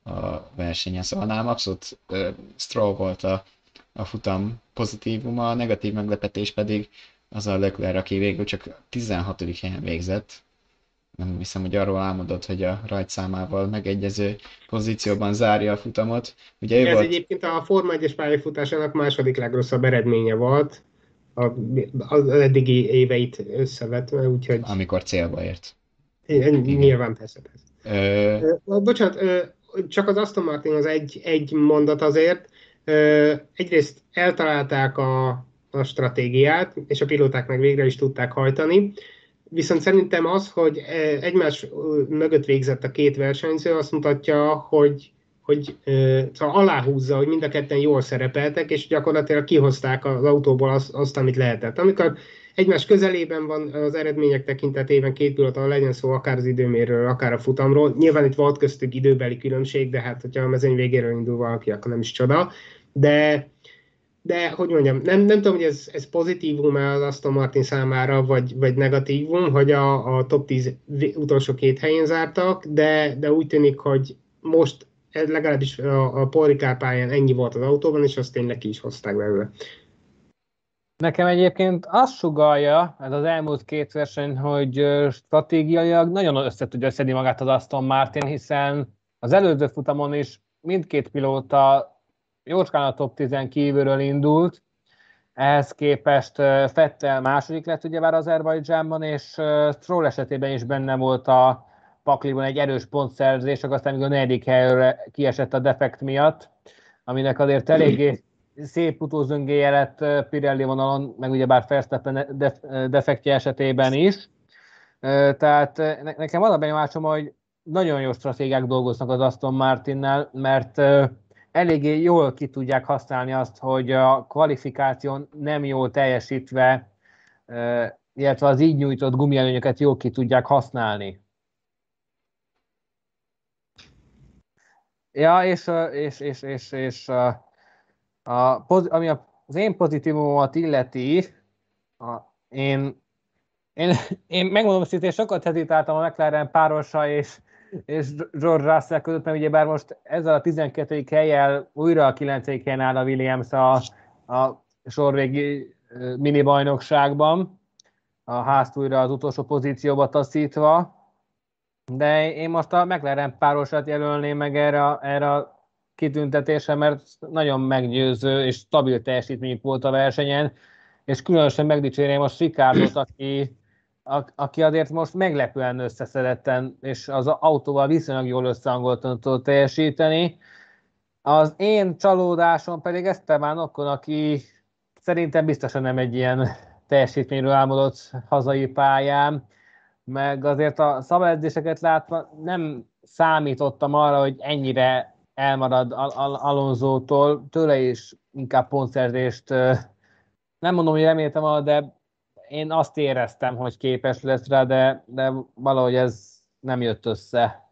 a versenyen, szóval nálam abszolút ö, Stroll volt a, a futam pozitívuma, a negatív meglepetés pedig az a Leclerc, aki végül csak 16. helyen végzett, nem hiszem, hogy arról álmodott, hogy a rajtszámával megegyező pozícióban zárja a futamot. Ugye ő Ez volt... egyébként a Forma 1-es pályafutásának második legrosszabb eredménye volt, a, az eddigi éveit összevetve, úgyhogy... Amikor célba ért. Igen. Nyilván persze, persze. Ö... Bocsánat, csak az Aston Martin az egy, egy mondat azért. Egyrészt eltalálták a, a stratégiát, és a pilóták meg végre is tudták hajtani. Viszont szerintem az, hogy e, egymás mögött végzett a két versenyző, azt mutatja, hogy, hogy szóval aláhúzza, hogy mind a ketten jól szerepeltek, és gyakorlatilag kihozták az autóból azt, azt amit lehetett. Amikor egymás közelében van az eredmények tekintetében két pillanat, legyen szó akár az időmérről, akár a futamról. Nyilván itt volt köztük időbeli különbség, de hát, hogyha a mezőny végéről indul valaki, akkor nem is csoda. De de hogy mondjam, nem, nem tudom, hogy ez, ez pozitívum -e az Aston Martin számára, vagy, vagy negatívum, hogy a, a top 10 utolsó két helyén zártak, de, de úgy tűnik, hogy most legalábbis a, a Paul pályán ennyi volt az autóban, és azt tényleg ki is hozták belőle. Nekem egyébként azt sugalja ez az elmúlt két verseny, hogy stratégiailag nagyon össze tudja szedni magát az Aston Martin, hiszen az előző futamon is mindkét pilóta jócskán a top 10 kívülről indult, ehhez képest Fettel második lett ugyebár Azerbajdzsánban, és Stroll esetében is benne volt a pakliban egy erős pontszerzés, aztán még a negyedik helyre kiesett a defekt miatt, aminek azért eléggé szép utózöngéje lett Pirelli vonalon, meg ugyebár Verstappen defektje esetében is. Tehát nekem az a benyomásom, hogy nagyon jó stratégiák dolgoznak az Aston Martinnál, mert eléggé jól ki tudják használni azt, hogy a kvalifikáción nem jól teljesítve, illetve az így nyújtott gumielőnyöket jól ki tudják használni. Ja, és, és, és, és, és a, a, ami az én pozitívumomat illeti, a, én, én, én megmondom hogy én sokat hezitáltam a McLaren párosa és és George Russell között, mert ugyebár most ezzel a 12. helyjel újra a 9. helyen áll a Williams a, a sorvégi mini bajnokságban, a házt újra az utolsó pozícióba taszítva, de én most a McLaren párosat jelölném meg erre, erre a kitüntetésre, mert nagyon meggyőző és stabil teljesítmény volt a versenyen, és különösen megdicsérném a Ricardot, aki aki azért most meglepően összeszedetten, és az autóval viszonylag jól összehangoltan tudott teljesíteni. Az én csalódásom pedig Esteban Okon, aki szerintem biztosan nem egy ilyen teljesítményről álmodott hazai pályán, meg azért a szabályedzéseket látva nem számítottam arra, hogy ennyire elmarad Al- Al- Alonzótól, tőle is inkább pontszerzést nem mondom, hogy reméltem, de én azt éreztem, hogy képes lesz rá, de, de valahogy ez nem jött össze.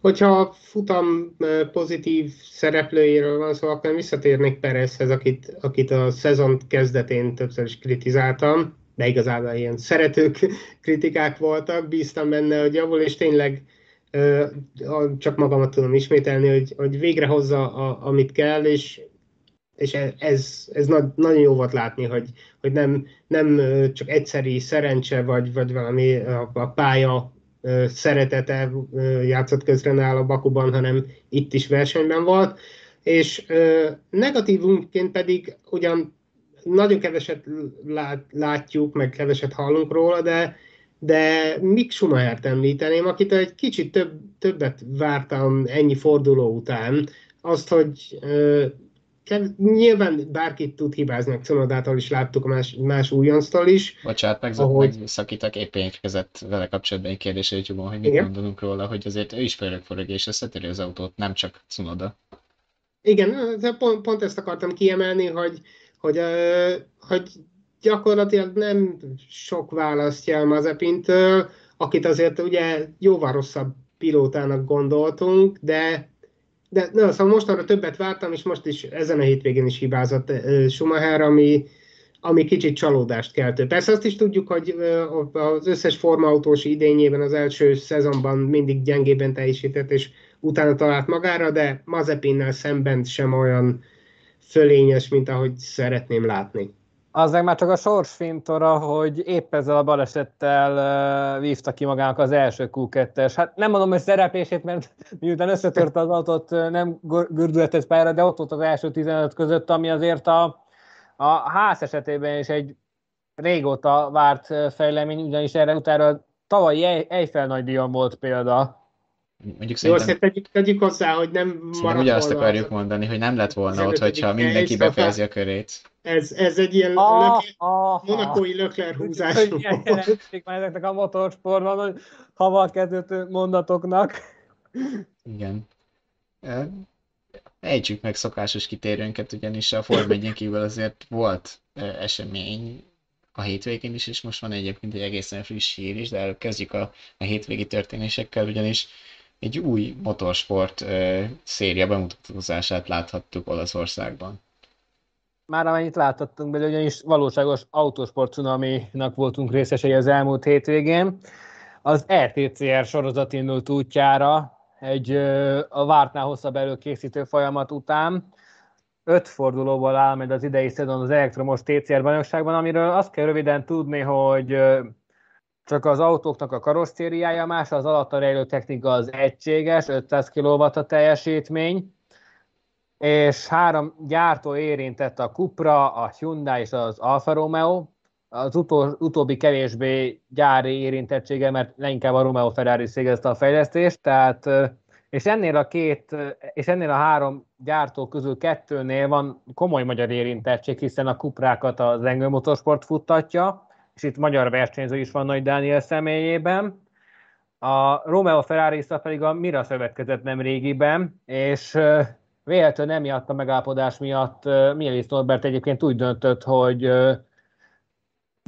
Hogyha futam pozitív szereplőjéről van szó, akkor visszatérnék Perezhez, akit, akit a szezon kezdetén többször is kritizáltam, de igazából ilyen szeretők kritikák voltak, bíztam benne, hogy javul, és tényleg csak magamat tudom ismételni, hogy, hogy végre hozza, a, amit kell, és és e, ez, ez nagyon jó volt látni, hogy, hogy nem, nem csak egyszeri szerencse, vagy, vagy valami a, a pálya szeretete játszott közre nála Bakuban, hanem itt is versenyben volt. És negatívunként pedig ugyan nagyon keveset lát, látjuk, meg keveset hallunk róla, de, de Mick Schumachert említeném, akit egy kicsit több, többet vártam ennyi forduló után, azt, hogy nyilván bárkit tud hibázni, a Cunodától is láttuk, más, más újonctól is. Bocsánat, meg, ahogy... megszakítak, éppen érkezett vele kapcsolatban egy kérdés a YouTube-on, hogy mit Igen. gondolunk róla, hogy azért ő is forog és összetöri az autót, nem csak Cunoda. Igen, pont, pont ezt akartam kiemelni, hogy, hogy, hogy gyakorlatilag nem sok választja a Mazepintől, akit azért ugye jóval rosszabb pilótának gondoltunk, de de na, szóval mostanra többet vártam, és most is ezen a hétvégén is hibázott Schumacher, ami, ami kicsit csalódást keltő. Persze azt is tudjuk, hogy az összes formautós idényében az első szezonban mindig gyengében teljesített, és utána talált magára, de Mazepinnel szemben sem olyan fölényes, mint ahogy szeretném látni. Az meg már csak a sorsfintora, hogy épp ezzel a balesettel uh, vívta ki magának az első Q2-es. Hát nem mondom, hogy szereplését, mert miután összetört az autót, nem gördületett pályára, de ott volt az első 15 között, ami azért a, a ház esetében is egy régóta várt fejlemény, ugyanis erre utána tavalyi Eiffel nagydíjon volt példa, Mondjuk Jó, szerintem... tegyük, tegyük hozzá, hogy nem maradt ugye azt akarjuk az... mondani, hogy nem lett volna ott, hogyha mindenki befejezi a körét. Ez, ez egy ilyen ah, lökler, ah, monakói lökler húzás. már ezeknek a motorsportban, hogy haval kezdődő mondatoknak. Igen. Ejtsük meg szokásos kitérőnket, ugyanis a Form 1 kívül azért volt esemény a hétvégén is, és most van egyébként egy egészen friss hír is, de előbb kezdjük a, a hétvégi történésekkel, ugyanis egy új motorsport ö, széria bemutatózását láthattuk Olaszországban. Már amennyit láthattunk belőle, ugyanis valóságos autósport cunaminak voltunk részesei az elmúlt hétvégén. Az RTCR sorozat indult útjára egy ö, a vártnál hosszabb előkészítő folyamat után. Öt fordulóból áll majd az idei szezon az elektromos TCR bajnokságban, amiről azt kell röviden tudni, hogy csak az autóknak a karosszériája más, az alatta rejlő technika az egységes, 500 kW a teljesítmény, és három gyártó érintett a Cupra, a Hyundai és az Alfa Romeo, az utó, utóbbi kevésbé gyári érintettsége, mert leginkább a Romeo Ferrari szégezte a fejlesztést, tehát és ennél a két, és ennél a három gyártó közül kettőnél van komoly magyar érintettség, hiszen a Kuprákat az Engel Motorsport futtatja, és itt magyar versenyző is van Nagy Dániel személyében. A Romeo ferrari pedig a Mira szövetkezett nem régiben, és véletlenül emiatt a megállapodás miatt Mielis Norbert egyébként úgy döntött, hogy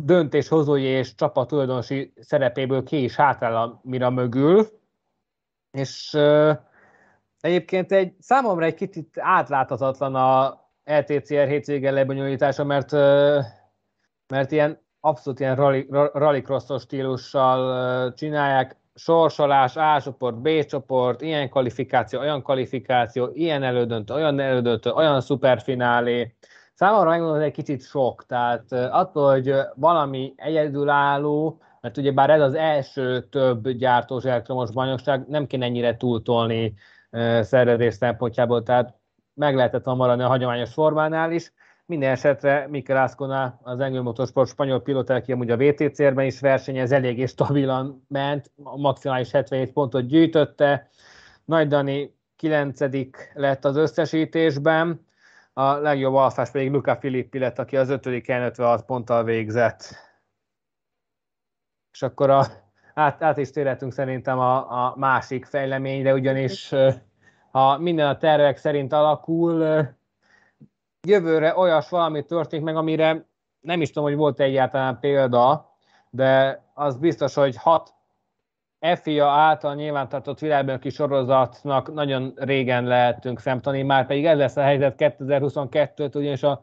döntéshozói és csapat tulajdonosi szerepéből ki is hátrál a Mira mögül, és egyébként egy számomra egy kicsit átláthatatlan a LTCR hétvége lebonyolítása, mert, mert ilyen abszolút ilyen rallycrossos stílussal csinálják, sorsolás, A csoport, B csoport, ilyen kvalifikáció, olyan kvalifikáció, ilyen elődöntő, olyan elődöntő, olyan szuperfinálé. Számomra megmondom, egy kicsit sok, tehát attól, hogy valami egyedülálló, mert ugye bár ez az első több gyártós elektromos bajnokság, nem kéne ennyire túltolni szervezés szempontjából, tehát meg lehetett volna maradni a hagyományos formánál is, minden esetre Mikel Ascona, az Engel Motorsport spanyol pilóta, aki amúgy a VTCR-ben is versenyez, eléggé stabilan ment, a maximális 77 pontot gyűjtötte. Nagy Dani 9 lett az összesítésben, a legjobb alfás pedig Luca Filippi lett, aki az 5. 56 ponttal végzett. És akkor a, át, át is térhetünk szerintem a, a másik fejleményre, ugyanis ha minden a tervek szerint alakul, jövőre olyas valami történik meg, amire nem is tudom, hogy volt egyáltalán példa, de az biztos, hogy hat FIA által nyilvántartott világbajnoki sorozatnak nagyon régen lehetünk szemtani, már pedig ez lesz a helyzet 2022-t, ugyanis a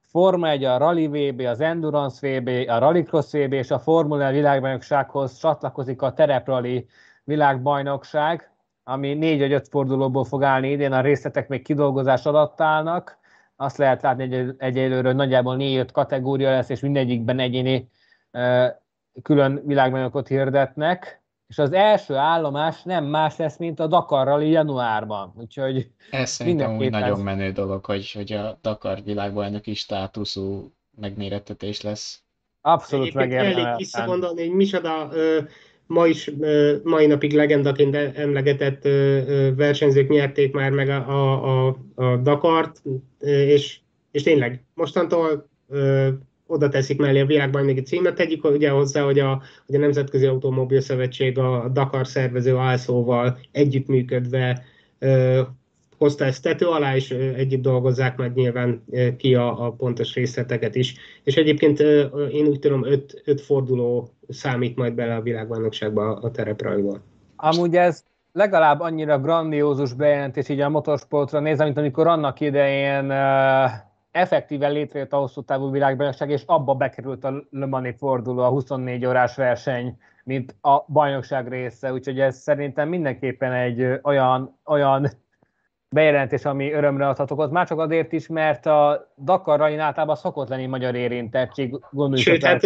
Forma 1, a Rally VB, az Endurance VB, a Rallycross VB és a Formula világbajnoksághoz csatlakozik a Tereprali világbajnokság, ami négy vagy öt fordulóból fog állni idén, a részletek még kidolgozás alatt állnak, azt lehet látni egy, egyelőre, hogy nagyjából négy-öt kategória lesz, és mindegyikben egyéni külön világbajnokot hirdetnek, és az első állomás nem más lesz, mint a Dakarral januárban. Úgyhogy Ez szerintem úgy nagyon menő dolog, hogy, hogy a Dakar világbajnoki státuszú megmérettetés lesz. Abszolút megérdemel. Elég visszagondolni, hogy micsoda ö, ma is, mai napig legendaként emlegetett versenyzők nyerték már meg a, a, a, Dakart, és, és tényleg mostantól oda teszik mellé a világbajnoki címet. Tegyük ugye hozzá, hogy a, hogy a Nemzetközi Automobil Szövetség a Dakar szervező ASZO-val együttműködve ezt tető alá, és együtt dolgozzák meg nyilván ki a, a pontos részleteket is. És egyébként én úgy tudom, öt, öt forduló számít majd bele a világbajnokságba a tereprajból. Amúgy ez legalább annyira grandiózus bejelentés így a motorsportra nézve, mint amikor annak idején uh, effektíven létrejött a hosszú távú világbajnokság, és abba bekerült a Le Mani forduló, a 24 órás verseny, mint a bajnokság része, úgyhogy ez szerintem mindenképpen egy olyan, olyan bejelentés, ami örömre adhatok ott, már csak azért is, mert a Dakar Rallyn általában szokott lenni magyar érintettség, gondoljuk. Sőt, hát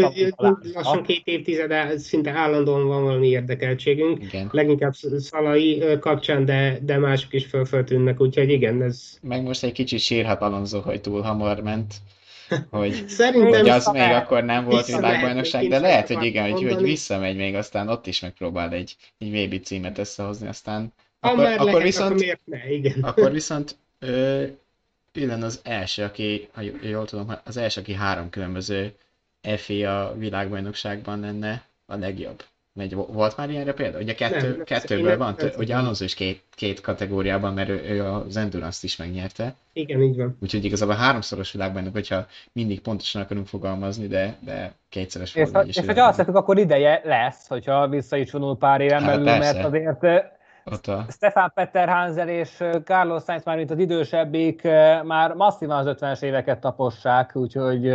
lassan két évtizede szinte állandóan van valami érdekeltségünk, igen. leginkább Szalai kapcsán, de, de mások is fölföltűnnek, úgyhogy igen, ez... Meg most egy kicsit sírhat Alonso, hogy túl hamar ment, hogy, Szerintem hogy az még akkor nem volt világbajnokság, de lehet, hogy igen, hogy, hogy visszamegy még, aztán ott is megpróbál egy, egy VB címet összehozni, aztán akkor, ha már akkor lehet, viszont, akkor miért ne, igen. Akkor viszont ö, Pillen az első, aki, ha jól tudom, az első, aki három különböző FIA világbajnokságban lenne a legjobb. Megy, volt már ilyenre példa? Ugye kettő, nem, kettőből van, nem, ugye Alonso is két, két kategóriában, mert ő, ő az Endurance-t is megnyerte. Igen, így van. Úgyhogy igazából háromszoros világbajnok, hogyha mindig pontosan akarunk fogalmazni, de, de kétszeres és, és, és hogyha azt akkor ideje lesz, hogyha vissza is vonul pár éven hát, belül, persze. mert azért a... Stefan Peter Hanser és Carlos Sainz már mint az idősebbik már masszívan az 50-es éveket tapossák, úgyhogy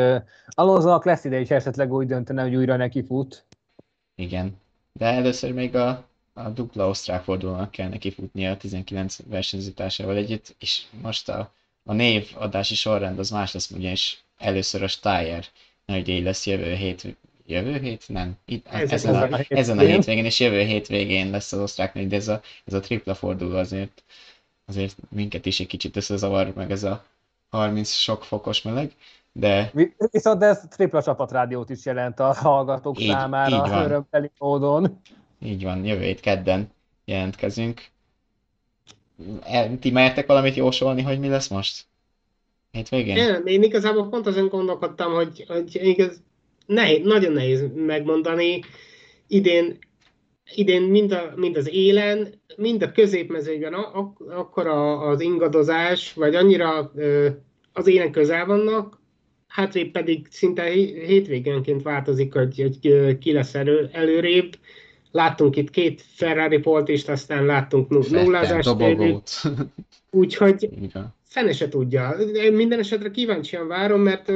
Alonsonak lesz ide is esetleg úgy döntene, hogy újra neki fut. Igen, de először még a, a dupla osztrák fordulónak kell neki futnia a 19 versenyzításával együtt, és most a, a névadási sorrend az más lesz, ugyanis először a Steyer, hogy így lesz jövő hét jövő hét? Nem. Itt, ez ezen, a, a, ezen a hétvégén, és jövő hétvégén lesz az osztrák de ez a, ez a tripla forduló azért, azért minket is egy kicsit összezavar, meg ez a 30 sok fokos meleg, de... Viszont ez tripla csapatrádiót is jelent a hallgatók így, számára, így van. örömteli módon. Így van, jövő hét kedden jelentkezünk. El, ti mertek valamit jósolni, hogy mi lesz most? Hétvégén? Én, én igazából pont azon gondolkodtam, hogy, hogy igaz, nehéz, nagyon nehéz megmondani. Idén, idén mind, a, mind az élen, mind a középmezőben ak- akkor a, az ingadozás, vagy annyira ö, az élen közel vannak, hátrébb pedig szinte hétvégénként változik, hogy, hogy ki lesz elő, előrébb. Láttunk itt két Ferrari poltist, aztán láttunk nullázást. Úgyhogy fene se tudja. Minden esetre kíváncsian várom, mert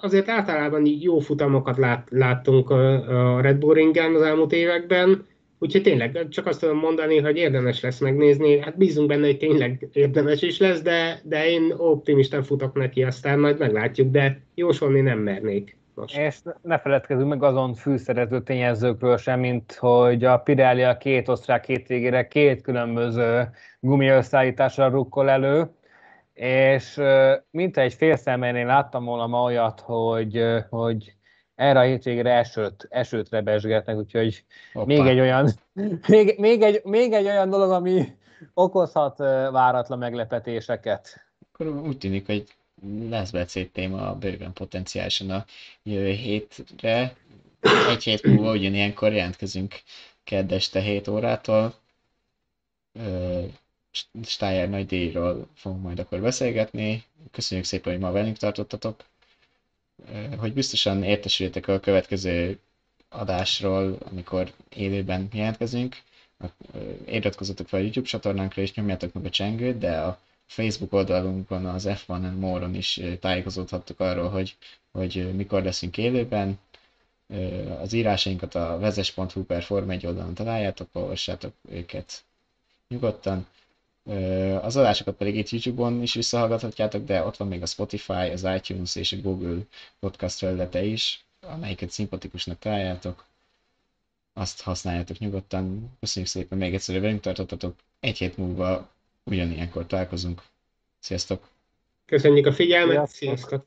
azért általában jó futamokat lát, láttunk a Red Bull ringen az elmúlt években, úgyhogy tényleg csak azt tudom mondani, hogy érdemes lesz megnézni. Hát bízunk benne, hogy tényleg érdemes is lesz, de, de én optimistán futok neki, aztán majd meglátjuk, de jósolni nem mernék. Most. És ne feledkezzünk meg azon fűszerező tényezőkről sem, mint hogy a Pirelli a két osztrák két végére két különböző gumiösszállításra rukkol elő, és mint egy fél szemben láttam volna ma olyat, hogy, hogy erre a hétvégére esőt, esőt rebesgetnek, úgyhogy még egy, olyan, még, még, egy, még egy olyan dolog, ami okozhat váratlan meglepetéseket. Akkor úgy tűnik, hogy lesz beszéd téma bőven potenciálisan a jövő hétre. Egy hét múlva ugyanilyenkor jelentkezünk kedd este 7 órától. Steyer nagy díjról fogunk majd akkor beszélgetni. Köszönjük szépen, hogy ma velünk tartottatok. Hogy biztosan értesüljétek a következő adásról, amikor élőben jelentkezünk. Iratkozzatok fel a YouTube csatornánkra, és nyomjátok meg a csengőt, de a Facebook oldalunkon, az F1 and More-on is tájékozódhattok arról, hogy, hogy mikor leszünk élőben. Az írásainkat a vezes.hu per Form 1 oldalon találjátok, olvassátok őket nyugodtan. Az adásokat pedig itt YouTube-on is visszahallgathatjátok, de ott van még a Spotify, az iTunes és a Google podcast felülete is, amelyiket szimpatikusnak találjátok. Azt használjátok nyugodtan. Köszönjük szépen még egyszer, hogy velünk tartottatok. Egy hét múlva ugyanilyenkor találkozunk. Sziasztok! Köszönjük a figyelmet, sziasztok! sziasztok.